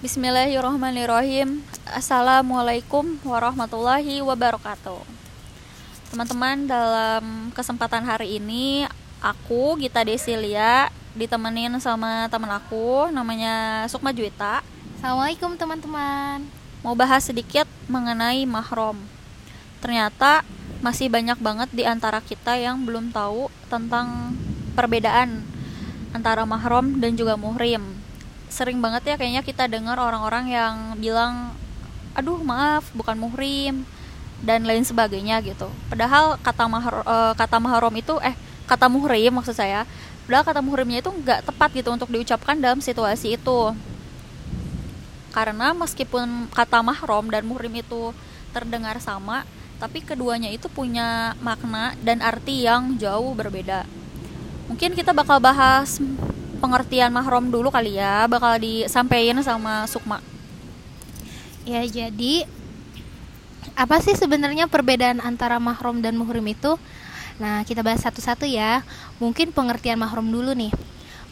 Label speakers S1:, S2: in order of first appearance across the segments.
S1: Bismillahirrahmanirrahim. Assalamualaikum warahmatullahi wabarakatuh. Teman-teman dalam kesempatan hari ini Aku Gita Desilia Ditemenin sama teman aku Namanya Sukma Juwita.
S2: Assalamualaikum teman-teman.
S1: Mau bahas sedikit mengenai mahrom Ternyata masih banyak banget di antara kita yang belum tahu tentang perbedaan antara mahrom dan juga muhrim sering banget ya kayaknya kita dengar orang-orang yang bilang aduh maaf bukan muhrim dan lain sebagainya gitu. Padahal kata mahar uh, kata mahram itu eh kata muhrim maksud saya padahal kata muhrimnya itu nggak tepat gitu untuk diucapkan dalam situasi itu. Karena meskipun kata mahram dan muhrim itu terdengar sama tapi keduanya itu punya makna dan arti yang jauh berbeda. Mungkin kita bakal bahas pengertian mahram dulu kali ya bakal disampaikan sama Sukma.
S2: Ya jadi apa sih sebenarnya perbedaan antara mahram dan muhrim itu? Nah kita bahas satu-satu ya. Mungkin pengertian mahram dulu nih.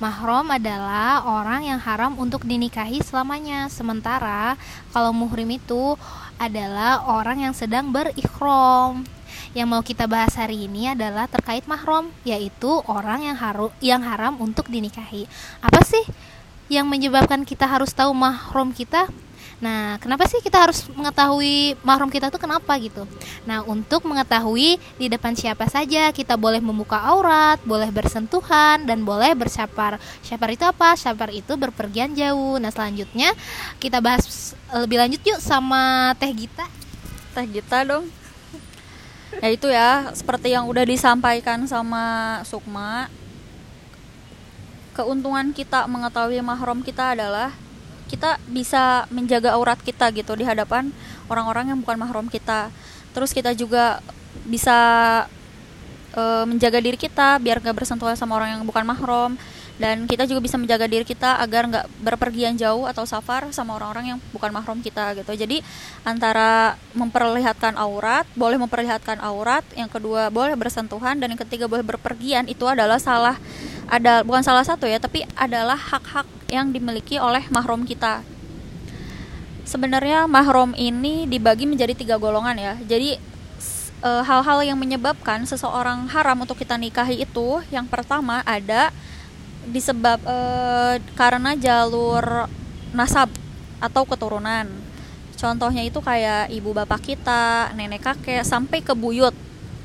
S2: Mahram adalah orang yang haram untuk dinikahi selamanya. Sementara kalau muhrim itu adalah orang yang sedang berikhram yang mau kita bahas hari ini adalah terkait mahram, yaitu orang yang haru yang haram untuk dinikahi. Apa sih yang menyebabkan kita harus tahu mahram kita? Nah, kenapa sih kita harus mengetahui mahram kita tuh kenapa gitu? Nah, untuk mengetahui di depan siapa saja kita boleh membuka aurat, boleh bersentuhan dan boleh bersyapar. Syapar itu apa? Syapar itu berpergian jauh. Nah, selanjutnya kita bahas lebih lanjut yuk sama Teh Gita.
S1: Teh Gita dong ya itu ya seperti yang udah disampaikan sama Sukma. Keuntungan kita mengetahui mahram kita adalah kita bisa menjaga aurat kita gitu di hadapan orang-orang yang bukan mahram kita. Terus kita juga bisa e, menjaga diri kita biar gak bersentuhan sama orang yang bukan mahram dan kita juga bisa menjaga diri kita agar nggak berpergian jauh atau safar sama orang-orang yang bukan mahram kita gitu. Jadi antara memperlihatkan aurat boleh memperlihatkan aurat yang kedua boleh bersentuhan dan yang ketiga boleh berpergian itu adalah salah ada bukan salah satu ya tapi adalah hak-hak yang dimiliki oleh mahram kita. Sebenarnya mahram ini dibagi menjadi tiga golongan ya. Jadi e, hal-hal yang menyebabkan seseorang haram untuk kita nikahi itu yang pertama ada disebab uh, karena jalur nasab atau keturunan. Contohnya itu kayak ibu bapak kita, nenek kakek sampai ke buyut.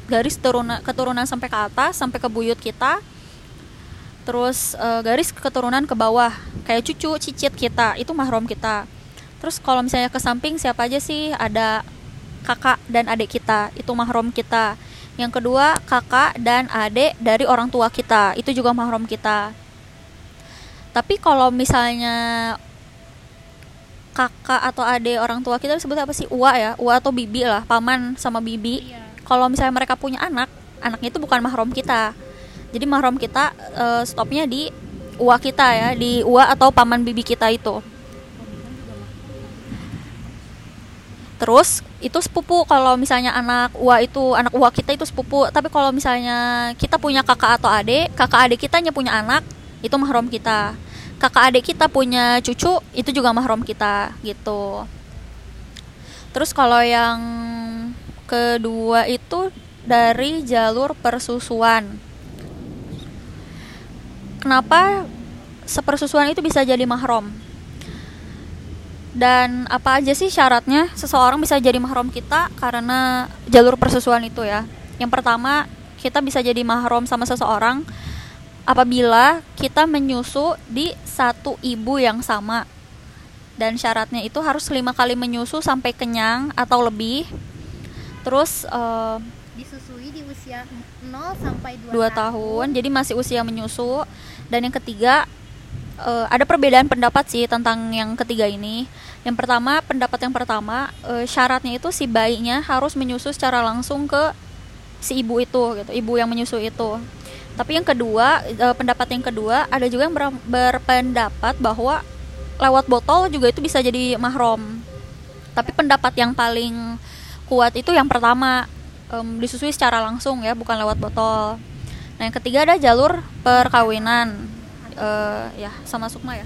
S1: Garis turunan keturunan sampai ke atas sampai ke buyut kita. Terus uh, garis keturunan ke bawah kayak cucu, cicit kita, itu mahram kita. Terus kalau misalnya ke samping siapa aja sih? Ada kakak dan adik kita, itu mahram kita. Yang kedua, kakak dan adik dari orang tua kita, itu juga mahram kita tapi kalau misalnya kakak atau adik orang tua kita disebut apa sih? Ua ya? Ua atau bibi lah paman sama bibi. Iya. kalau misalnya mereka punya anak anaknya itu bukan mahram kita. Jadi mahram kita uh, stopnya di ua kita ya di ua atau paman bibi kita itu. Terus itu sepupu. Kalau misalnya anak ua itu anak ua kita itu sepupu. Tapi kalau misalnya kita punya kakak atau adik kakak adik kita punya anak itu mahram kita kakak adik kita punya cucu itu juga mahram kita gitu. Terus kalau yang kedua itu dari jalur persusuan. Kenapa sepersusuan itu bisa jadi mahram dan apa aja sih syaratnya seseorang bisa jadi mahram kita karena jalur persusuan itu ya? Yang pertama kita bisa jadi mahram sama seseorang apabila kita menyusu di satu ibu yang sama. Dan syaratnya itu harus lima kali menyusu sampai kenyang atau lebih. Terus uh,
S2: disusui di usia 0 sampai 2,
S1: 2 tahun. tahun jadi masih usia menyusu. Dan yang ketiga uh, ada perbedaan pendapat sih tentang yang ketiga ini. Yang pertama pendapat yang pertama uh, syaratnya itu si bayinya harus menyusu secara langsung ke si ibu itu gitu. Ibu yang menyusu itu tapi yang kedua uh, pendapat yang kedua ada juga yang ber berpendapat bahwa lewat botol juga itu bisa jadi mahrom tapi pendapat yang paling kuat itu yang pertama um, disusui secara langsung ya bukan lewat botol. Nah yang ketiga ada jalur perkawinan. Uh, ya sama Sukma ya.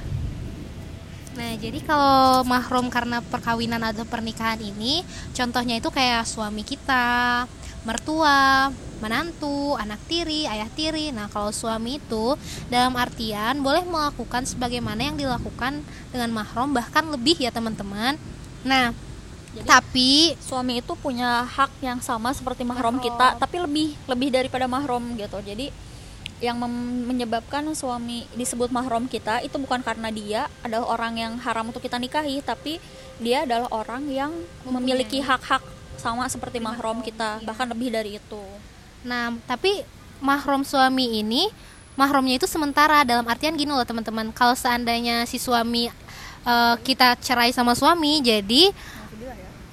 S2: Nah, jadi kalau mahrum karena perkawinan atau pernikahan ini, contohnya itu kayak suami kita, mertua, menantu, anak tiri, ayah tiri. Nah, kalau suami itu dalam artian boleh melakukan sebagaimana yang dilakukan dengan mahrum bahkan lebih ya, teman-teman. Nah,
S1: Jadi,
S2: tapi
S1: suami itu punya hak yang sama seperti mahram
S2: Mahram.
S1: kita, tapi lebih lebih daripada mahram gitu. Jadi yang menyebabkan suami disebut mahram kita itu bukan karena dia adalah orang yang haram untuk kita nikahi, tapi dia adalah orang yang memiliki hak-hak sama seperti mahram kita, bahkan lebih dari itu.
S2: Nah, tapi mahram suami ini mahramnya itu sementara dalam artian gini loh teman-teman. Kalau seandainya si suami eh, kita cerai sama suami, jadi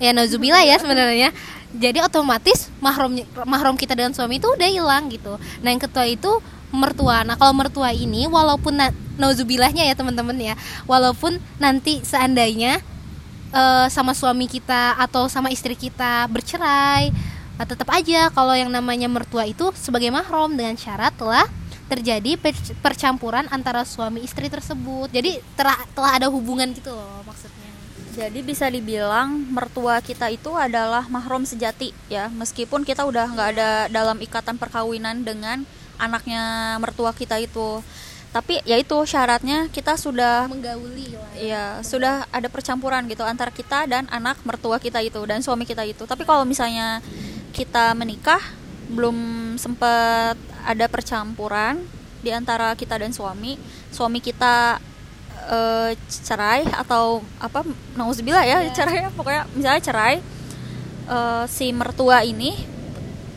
S2: ya nauzubillah ya sebenarnya. Jadi otomatis mahram mahram kita dengan suami itu udah hilang gitu. Nah, yang kedua itu mertua. Nah, kalau mertua ini walaupun na- nauzubillahnya ya teman-teman ya, walaupun nanti seandainya eh, sama suami kita atau sama istri kita bercerai Nah, tetap aja kalau yang namanya mertua itu sebagai mahram dengan syarat telah terjadi per- percampuran antara suami istri tersebut. Jadi telah, telah ada hubungan gitu loh maksudnya.
S1: Jadi bisa dibilang mertua kita itu adalah mahram sejati ya, meskipun kita udah nggak ada dalam ikatan perkawinan dengan anaknya mertua kita itu. Tapi ya itu syaratnya kita sudah
S2: Menggauli lah.
S1: ya sudah ada percampuran gitu antara kita dan anak mertua kita itu dan suami kita itu. Tapi kalau misalnya kita menikah belum sempat ada percampuran di antara kita dan suami, suami kita eh, cerai atau apa nauzubillah ya
S2: Ya.
S1: cerai pokoknya misalnya cerai eh, si mertua ini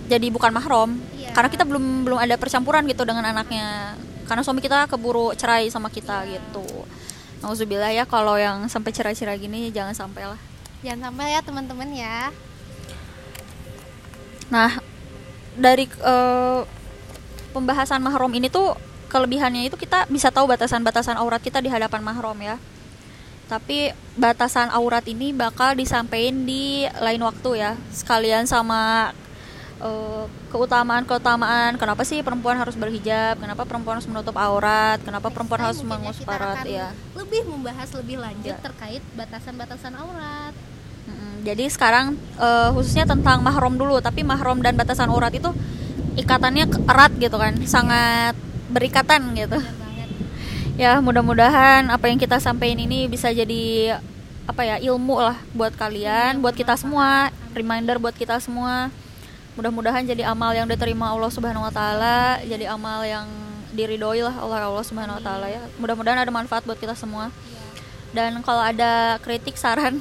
S1: jadi bukan mahram
S2: Iya.
S1: karena kita belum belum ada percampuran gitu dengan anaknya karena suami kita keburu cerai sama kita
S2: Iya.
S1: gitu nauzubillah ya kalau yang sampai cerai-cerai gini jangan sampai lah
S2: Jangan sampai ya teman-teman ya.
S1: nah dari eh, pembahasan mahram ini tuh kelebihannya itu kita bisa tahu batasan-batasan aurat kita di hadapan mahram ya tapi batasan aurat ini bakal disampaikan di lain waktu ya sekalian sama eh, keutamaan-keutamaan kenapa sih perempuan harus berhijab? Kenapa perempuan harus menutup aurat? Kenapa perempuan harus
S2: Mungkin ya
S1: mengus
S2: kita
S1: parat
S2: akan
S1: ya
S2: Lebih membahas lebih lanjut
S1: Ya.
S2: terkait batasan-batasan aurat.
S1: Mm, Jadi sekarang eh, khususnya tentang mahram dulu, tapi mahram dan batasan aurat itu ikatannya erat gitu kan, sangat berikatan gitu. Ya mudah-mudahan apa yang kita sampaikan ini bisa jadi apa ya ilmu lah buat kalian, buat kita semua, reminder buat kita semua. Mudah-mudahan jadi amal yang diterima Allah Subhanahu Wa Taala, jadi amal yang diridhoi lah Allah Allah Subhanahu Wa Taala ya. Mudah-mudahan ada manfaat buat kita semua.
S2: Iya.
S1: Dan kalau ada kritik saran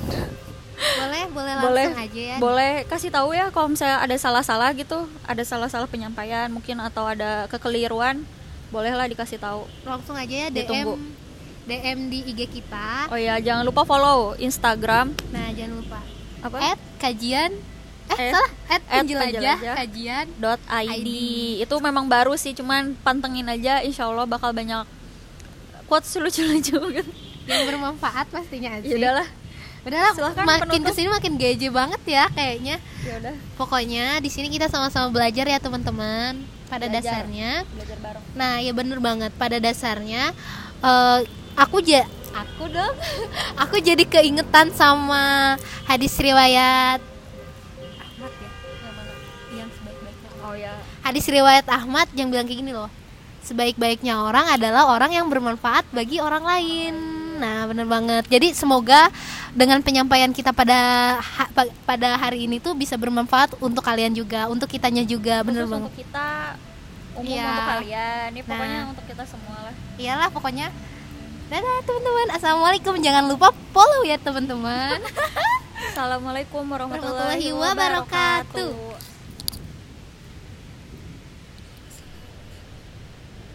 S2: Boleh, boleh langsung
S1: boleh
S2: aja ya.
S1: boleh kasih tahu ya kalau misalnya ada salah-salah gitu ada salah-salah penyampaian mungkin atau ada kekeliruan bolehlah dikasih tahu
S2: Langsung aja ya DM
S1: Ditunggu.
S2: DM di IG kita.
S1: oh ya jangan lupa follow Instagram
S2: Nah, jangan lupa.
S1: apa
S2: At kajian eh
S1: At-
S2: salah at
S1: at
S2: penjelajah
S1: penjelajah.
S2: kajian
S1: dot id.
S2: ID.
S1: itu memang baru sih cuman pantengin aja insya Allah bakal banyak quotes lucu-lucu gitu
S2: yang bermanfaat pastinya
S1: ya
S2: sih.
S1: udahlah
S2: Udahlah,
S1: Silahkan
S2: makin
S1: penutup.
S2: ke sini makin gaje banget ya kayaknya.
S1: ya udah
S2: Pokoknya di sini kita sama-sama belajar ya teman-teman. Pada
S1: Belajar.
S2: dasarnya,
S1: belajar bareng
S2: nah ya bener banget. Pada dasarnya, eh, aku ja aku dong, aku jadi keingetan sama hadis riwayat yang sebaik-baiknya.
S1: oh ya
S2: Hadis riwayat Ahmad yang bilang kayak gini loh. Sebaik-baiknya orang adalah orang yang bermanfaat bagi orang lain. Nah, bener banget. Jadi semoga dengan penyampaian kita pada ha- pa- pada hari ini tuh bisa bermanfaat untuk kalian juga, untuk kitanya juga, bener
S1: khusus
S2: banget.
S1: untuk kita umum
S2: Iya.
S1: untuk kalian ini pokoknya
S2: Nah.
S1: untuk kita semua lah
S2: Iyalah pokoknya. Dadah teman-teman. Assalamualaikum. Jangan lupa follow ya teman-teman.
S1: Assalamualaikum warahmatullahi
S2: Warahmatullahi wabarakatuh.
S1: wabarakatuh.